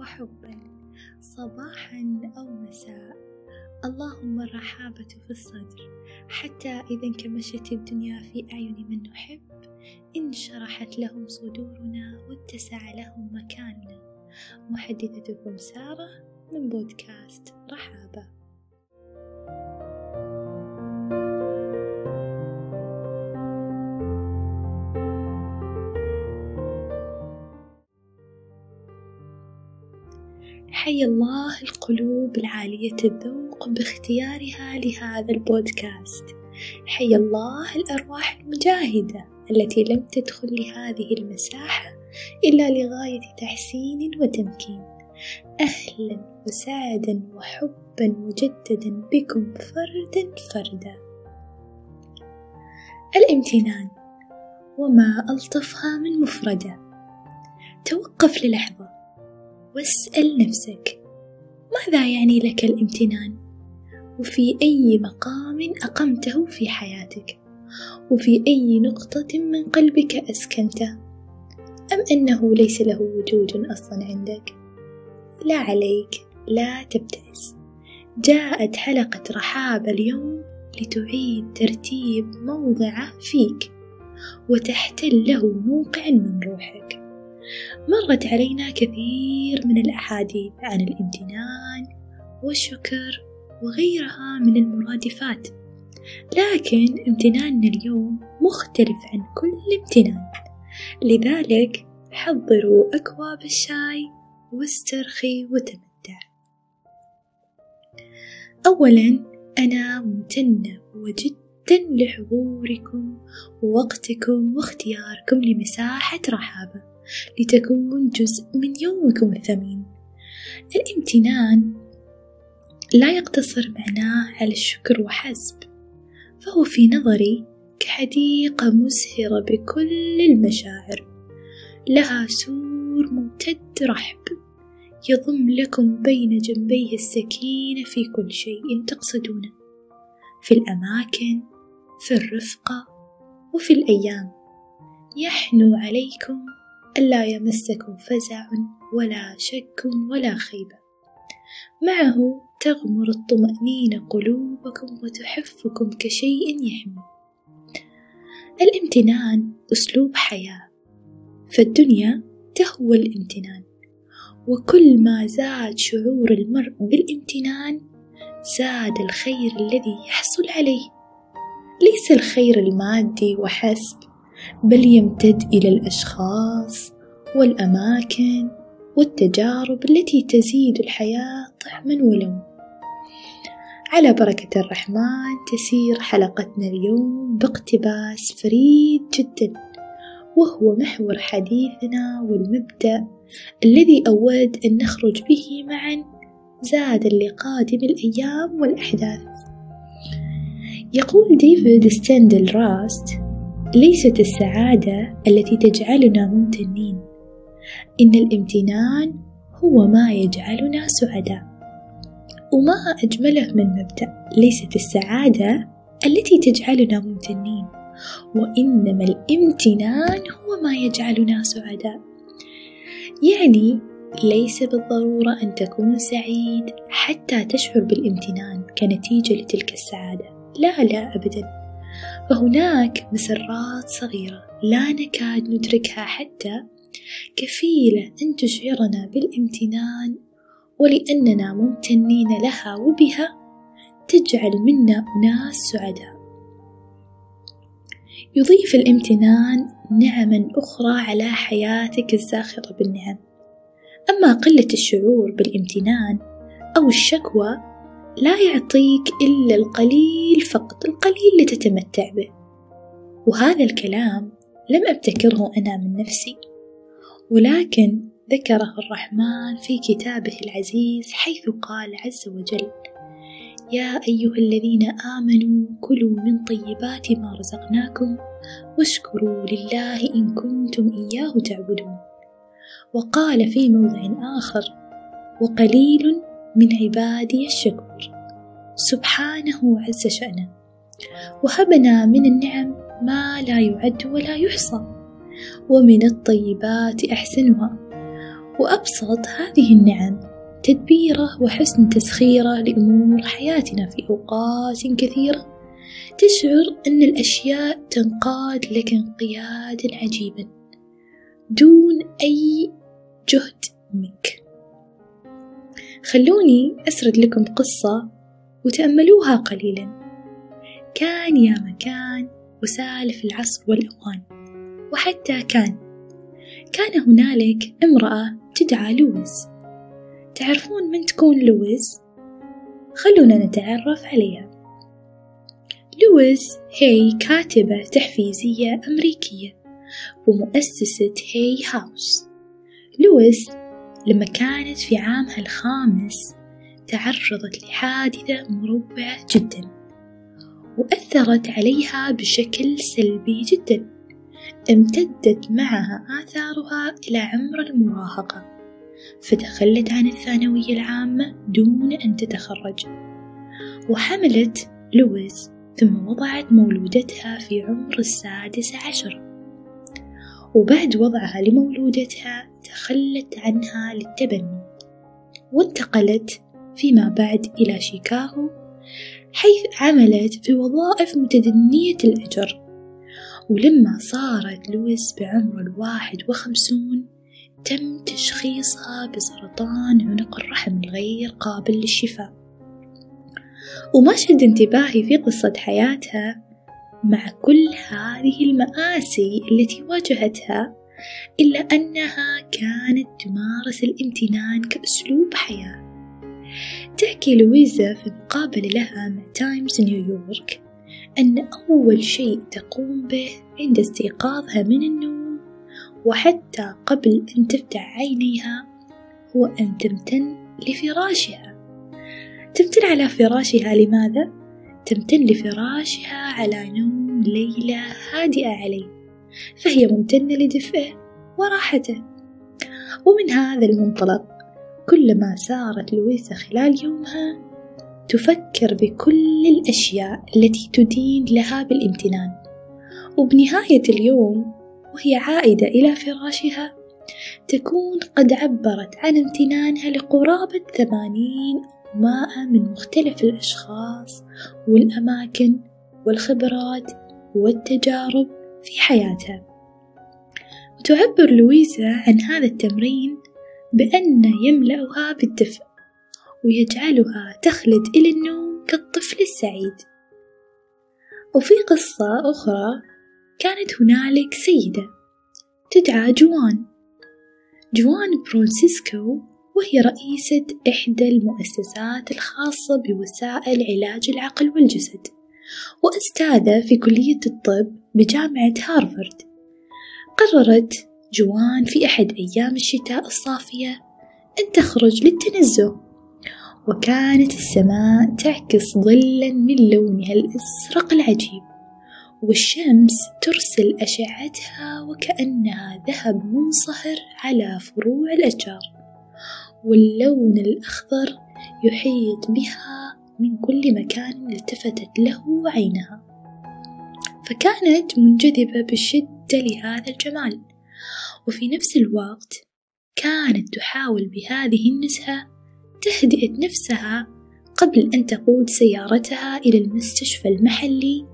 وحبا صباحا أو مساء. اللهم الرحابة في الصدر. حتى إذا انكمشت الدنيا في أعين من نحب انشرحت لهم صدورنا واتسع لهم مكاننا. محدثتكم سارة من بودكاست رحابة. حي الله القلوب العالية الذوق باختيارها لهذا البودكاست. حي الله الأرواح المجاهدة التي لم تدخل لهذه المساحة إلا لغاية تحسين وتمكين. أهلا وسعدا وحبا مجددا بكم فردا فردا. الامتنان. وما ألطفها من مفردة. توقف للحظة. واسأل نفسك ماذا يعني لك الامتنان؟ وفي أي مقام أقمته في حياتك؟ وفي أي نقطة من قلبك أسكنته أم أنه ليس له وجود أصلا عندك؟ لا عليك لا تبتئس. جاءت حلقة رحاب اليوم لتعيد ترتيب موضعه فيك وتحتل له موقع من روحك. مرت علينا كثير من الأحاديث عن الامتنان والشكر وغيرها من المرادفات. لكن امتناننا اليوم مختلف عن كل امتنان. لذلك حضروا أكواب الشاي واسترخي وتمتع. أولا أنا ممتنة وجدا لحضوركم ووقتكم واختياركم لمساحة رحابة. لتكون جزء من يومكم الثمين. الامتنان لا يقتصر معناه على الشكر وحسب فهو في نظري كحديقة مزهرة بكل المشاعر. لها سور ممتد رحب يضم لكم بين جنبيه السكينة في كل شيء تقصدونه. في الأماكن في الرفقة وفي الأيام يحنو عليكم ألا يمسكم فزع ولا شك ولا خيبة. معه تغمر الطمأنينة قلوبكم وتحفكم كشيء يحمي. الامتنان أسلوب حياة. فالدنيا تهوى الامتنان. وكل ما زاد شعور المرء بالامتنان زاد الخير الذي يحصل عليه. ليس الخير المادي وحسب بل يمتد إلى الأشخاص والأماكن والتجارب التي تزيد الحياة طعما ولون على بركة الرحمن تسير حلقتنا اليوم باقتباس فريد جدا وهو محور حديثنا والمبدأ الذي أود أن نخرج به معا زادا لقادم الأيام والأحداث. يقول ديفيد ستايندل راست ليست السعادة التي تجعلنا ممتنين. إن الامتنان هو ما يجعلنا سعداء. وما أجمله من مبدأ ليست السعادة التي تجعلنا ممتنين. وإنما الامتنان هو ما يجعلنا سعداء. يعني ليس بالضرورة أن تكون سعيد حتى تشعر بالامتنان كنتيجة لتلك السعادة. لا لا أبداً. فهناك مسرات صغيرة لا نكاد ندركها حتى كفيلة أن تشعرنا بالامتنان ولأننا ممتنين لها وبها تجعل منا أناس سعداء. يضيف الامتنان نعما أخرى على حياتك الزاخرة بالنعم. أما قلة الشعور بالامتنان أو الشكوى لا يعطيك إلا القليل فقط القليل اللي تتمتع به. وهذا الكلام لم أبتكره أنا من نفسي ولكن ذكره الرحمن في كتابه العزيز حيث قال عز وجل يا أيها الذين آمنوا كلوا من طيبات ما رزقناكم واشكروا لله إن كنتم إياه تعبدون. وقال في موضع آخر وقليل من عبادي الشكور سبحانه عز شأنه. وهبنا من النعم ما لا يعد ولا يحصى. ومن الطيبات أحسنها. وأبسط هذه النعم تدبيره وحسن تسخيره لأمور حياتنا في أوقات كثيرة. تشعر أن الأشياء تنقاد لك انقيادا عجيبا. دون أي جهد منك. خلوني أسرد لكم قصة وتأملوها قليلا. كان يا مكان وسالف العصر والأوان وحتى كان. كان هنالك امرأة تدعى لويس. تعرفون من تكون لويس؟ خلونا نتعرف عليها. لويس هي كاتبة تحفيزية أمريكية ومؤسسة هي هاوس. لويس لما كانت في عامها الخامس تعرضت لحادثة مروعة جدا وأثرت عليها بشكل سلبي جدا امتدت معها آثارها إلى عمر المراهقة فتخلت عن الثانوية العامة دون أن تتخرج وحملت لويس ثم وضعت مولودتها في عمر السادس عشر. وبعد وضعها لمولودتها تخلت عنها للتبني وانتقلت فيما بعد إلى شيكاغو حيث عملت في وظائف متدنية الأجر. ولما صارت لويزا بعمر الواحد وخمسون تم تشخيصها بسرطان عنق الرحم الغير قابل للشفاء. وما شد انتباهي في قصة حياتها مع كل هذه المآسي التي واجهتها إلا أنها كانت تمارس الامتنان كأسلوب حياة تحكي لويزا في مقابلة لها مع تايمز نيويورك أن أول شيء تقوم به عند استيقاظها من النوم وحتى قبل أن تفتح عينيها هو أن تمتن لفراشها تمتن على فراشها لماذا؟ تمتن لفراشها على نوم ليلة هادئة عليه فهي ممتنة لدفئه وراحته. ومن هذا المنطلق كلما سارت لويسا خلال يومها تفكر بكل الأشياء التي تدين لها بالامتنان. وبنهاية اليوم وهي عائدة إلى فراشها تكون قد عبرت عن امتنانها لقرابة ثمانين مائة من مختلف الأشخاص والأماكن والخبرات والتجارب في حياتها وتعبر لويزا عن هذا التمرين بأن يملأها بالدفء ويجعلها تخلد إلى النوم كالطفل السعيد. وفي قصة أخرى كانت هنالك سيدة تدعى جوان. جوان برونسيسكو وهي رئيسة إحدى المؤسسات الخاصة بوسائل علاج العقل والجسد وأستاذة في كلية الطب بجامعة هارفارد. قررت جوان في أحد أيام الشتاء الصافية أن تخرج للتنزه وكانت السماء تعكس ظلا من لونها الأزرق العجيب والشمس ترسل أشعتها وكأنها ذهب منصهر على فروع الأشجار. واللون الأخضر يحيط بها من كل مكان التفتت له عينها. فكانت منجذبة بشدة لهذا الجمال. وفي نفس الوقت كانت تحاول بهذه النزهة تهدئة نفسها قبل أن تقود سيارتها إلى المستشفى المحلي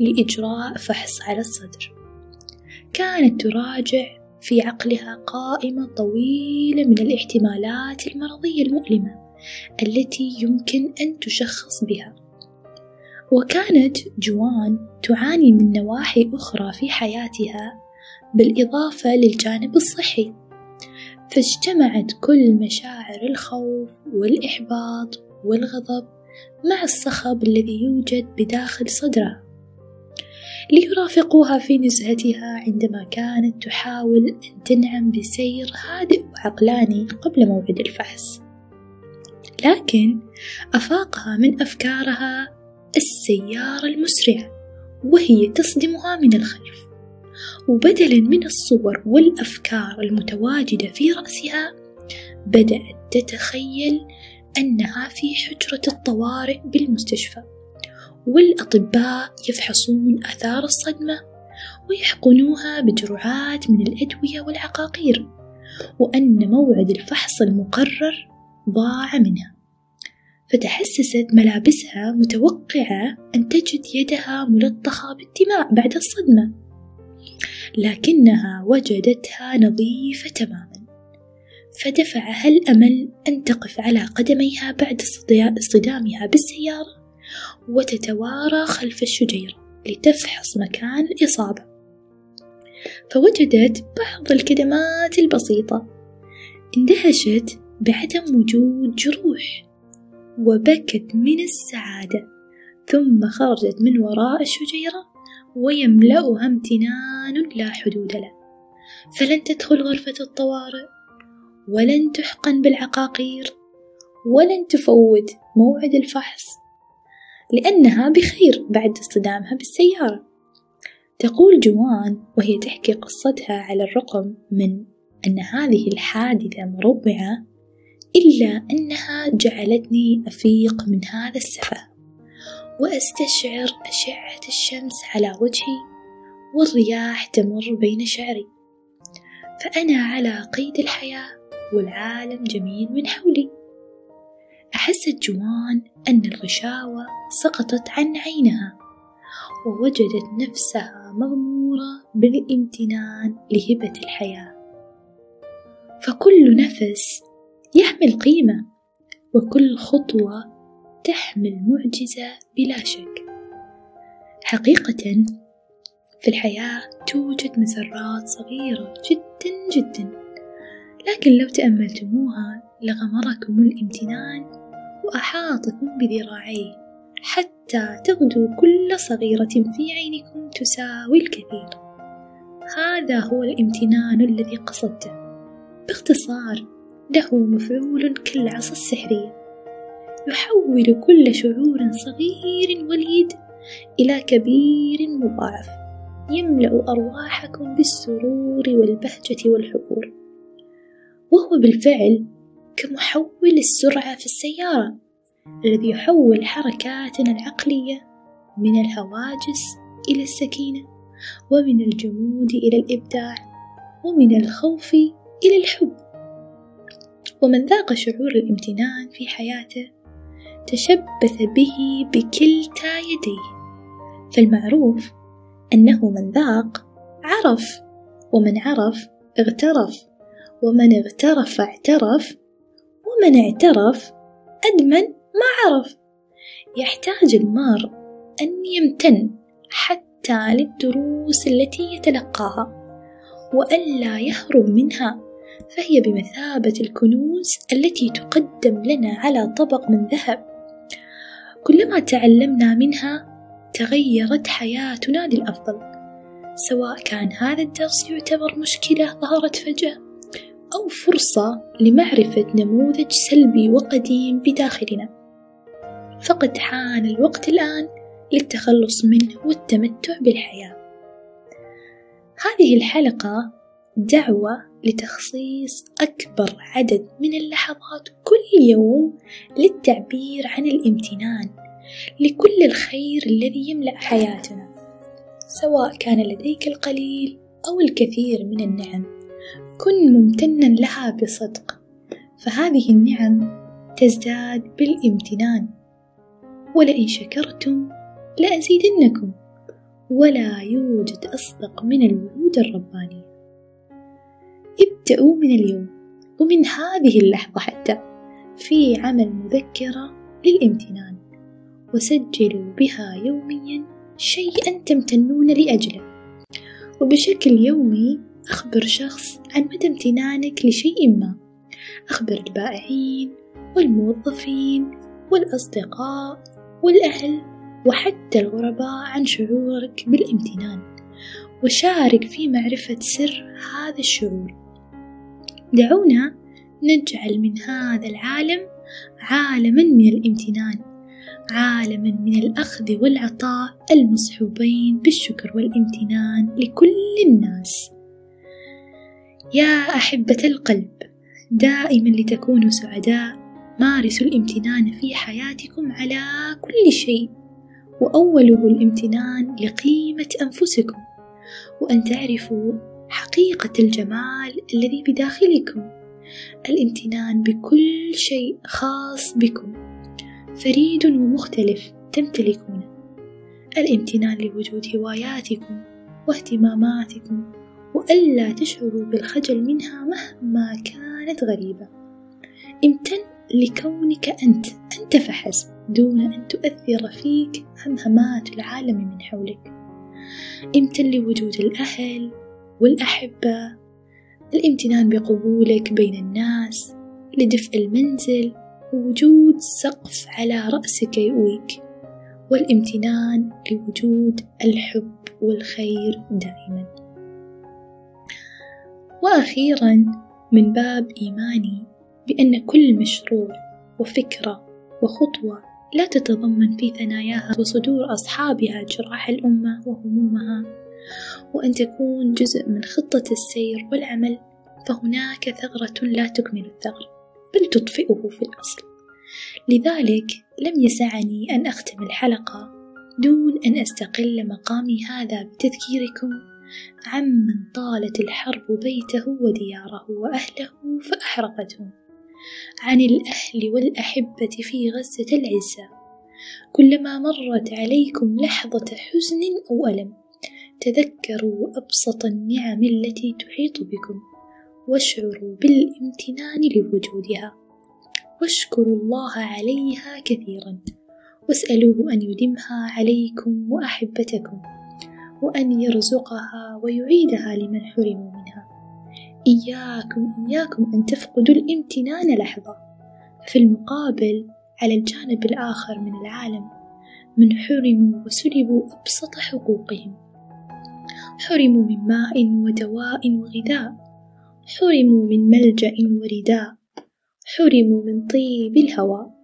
لإجراء فحص على الصدر. كانت تراجع في عقلها قائمة طويلة من الاحتمالات المرضية المؤلمة التي يمكن أن تشخص بها. وكانت جوان تعاني من نواحي أخرى في حياتها بالإضافة للجانب الصحي. فاجتمعت كل مشاعر الخوف والإحباط والغضب مع الصخب الذي يوجد بداخل صدرها. ليرافقوها في نزهتها عندما كانت تحاول أن تنعم بسير هادئ وعقلاني قبل موعد الفحص. لكن أفاقها من أفكارها السيارة المسرعة وهي تصدمها من الخلف. وبدلا من الصور والأفكار المتواجدة في رأسها بدأت تتخيل أنها في حجرة الطوارئ بالمستشفى. والأطباء يفحصون آثار الصدمة ويحقنوها بجرعات من الأدوية والعقاقير وأن موعد الفحص المقرر ضاع منها. فتحسست ملابسها متوقعة أن تجد يدها ملطخة بالدماء بعد الصدمة لكنها وجدتها نظيفة تماما. فدفعها الأمل أن تقف على قدميها بعد اصطدامها بالسيارة. وتتوارى خلف الشجيرة لتفحص مكان الإصابة. فوجدت بعض الكدمات البسيطة. اندهشت بعدم وجود جروح وبكت من السعادة. ثم خرجت من وراء الشجيرة ويملأها امتنان لا حدود له. فلن تدخل غرفة الطوارئ ولن تحقن بالعقاقير ولن تفوت موعد الفحص. لأنها بخير بعد اصطدامها بالسيارة. تقول جوان وهي تحكي قصتها على الرغم من أن هذه الحادثة مروعة إلا أنها جعلتني أفيق من هذا السفه. وأستشعر أشعة الشمس على وجهي والرياح تمر بين شعري. فأنا على قيد الحياة والعالم جميل من حولي. أحست جوان أن الغشاوة سقطت عن عينها ووجدت نفسها مغمورة بالامتنان لهبة الحياة. فكل نفس يحمل قيمة وكل خطوة تحمل معجزة بلا شك. حقيقة في الحياة توجد مسرات صغيرة جدا جدا لكن لو تأملتموها لغمركم الامتنان وأحاطكم بذراعيه حتى تغدو كل صغيرة في عينكم تساوي الكثير. هذا هو الامتنان الذي قصدته. باختصار له مفعول كالعصا السحرية. يحول كل شعور صغير وليد إلى كبير مضاعف. يملأ أرواحكم بالسرور والبهجة والحبور وهو بالفعل كمحول السرعة في السيارة الذي يحول حركاتنا العقلية من الهواجس إلى السكينة ومن الجمود إلى الإبداع ومن الخوف إلى الحب. ومن ذاق شعور الامتنان في حياته تشبث به بكلتا يديه فالمعروف أنه من ذاق عرف ومن عرف اغترف ومن اغترف اعترف ومن اعترف أدمن ما عرف. يحتاج المار أن يمتن حتى للدروس التي يتلقاها وألا يهرب منها. فهي بمثابة الكنوز التي تقدم لنا على طبق من ذهب. كلما تعلمنا منها تغيرت حياتنا للأفضل. سواء كان هذا الدرس يعتبر مشكلة ظهرت فجأة أو فرصة لمعرفة نموذج سلبي وقديم بداخلنا. فقد حان الوقت الآن للتخلص منه والتمتع بالحياة. هذه الحلقة دعوة لتخصيص أكبر عدد من اللحظات كل يوم للتعبير عن الامتنان لكل الخير الذي يملأ حياتنا سواء كان لديك القليل أو الكثير من النعم. كن ممتنا لها بصدق فهذه النعم تزداد بالامتنان. ولئن شكرتم لأزيدنكم ولا يوجد أصدق من الوعود الربانية. ابدأوا من اليوم ومن هذه اللحظة حتى في عمل مذكرة للامتنان. وسجلوا بها يوميا شيئا تمتنون لأجله. وبشكل يومي أخبر شخص عن مدى امتنانك لشيء ما. أخبر البائعين والموظفين والأصدقاء والأهل وحتى الغرباء عن شعورك بالامتنان. وشارك في معرفة سر هذا الشعور. دعونا نجعل من هذا العالم عالما من الامتنان عالما من الأخذ والعطاء المصحوبين بالشكر والامتنان لكل الناس. يا أحبة القلب دائما لتكونوا سعداء مارسوا الامتنان في حياتكم على كل شيء. وأوله الامتنان لقيمة أنفسكم. وأن تعرفوا حقيقة الجمال الذي بداخلكم. الامتنان بكل شيء خاص بكم. فريد ومختلف تمتلكونه. الامتنان لوجود هواياتكم واهتماماتكم. وألا تشعروا بالخجل منها مهما كانت غريبة. امتن لكونك أنت أنت فحسب دون أن تؤثر فيك همهمات العالم من حولك. امتن لوجود الأهل والأحبة الامتنان بقبولك بين الناس لدفء المنزل ووجود سقف على رأسك يؤويك. والامتنان لوجود الحب والخير دائما. وأخيرا من باب إيماني بأن كل مشروع وفكرة وخطوة لا تتضمن في ثناياها وصدور أصحابها جراح الأمة وهمومها. وأن تكون جزء من خطة السير والعمل فهناك ثغرة لا تكمل الثغر بل تطفئه في الأصل. لذلك لم يسعني أن أختم الحلقة دون أن أستقل مقامي هذا بتذكيركم. عمن طالت الحرب بيته ودياره وأهله فأحرقتهم. عن الأهل والأحبة في غزة العزة. كلما مرت عليكم لحظة حزن أو ألم تذكروا أبسط النعم التي تحيط بكم. واشعروا بالامتنان لوجودها. واشكروا الله عليها كثيرا. واسألوه أن يدمها عليكم وأحبتكم. وأن يرزقها ويعيدها لمن حرموا منها. إياكم إياكم أن تفقدوا الامتنان لحظة. في المقابل على الجانب الآخر من العالم من حرموا وسلبوا أبسط حقوقهم. حرموا من ماء ودواء وغذاء. حرموا من ملجأ ورداء. حرموا من طيب الهواء.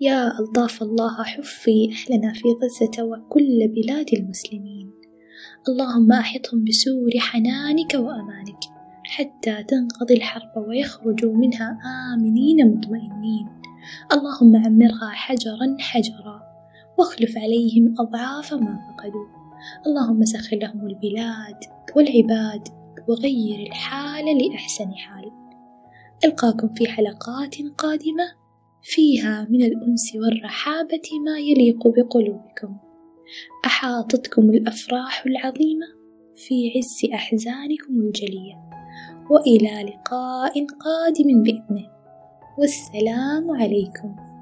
يا ألطاف الله حفي أهلنا في غزة وكل بلاد المسلمين. اللهم أحطهم بسور حنانك وأمانك حتى تنقضي الحرب ويخرجوا منها آمنين مطمئنين. اللهم عمرها حجرا حجرا واخلف عليهم أضعاف ما فقدوا. اللهم سخر لهم البلاد والعباد وغير الحال لأحسن حال. ألقاكم في حلقات قادمة فيها من الأنس والرحابة ما يليق بقلوبكم. أحاطتكم الأفراح العظيمة في عز أحزانكم الجلية وإلى لقاء قادم بإذنه والسلام عليكم.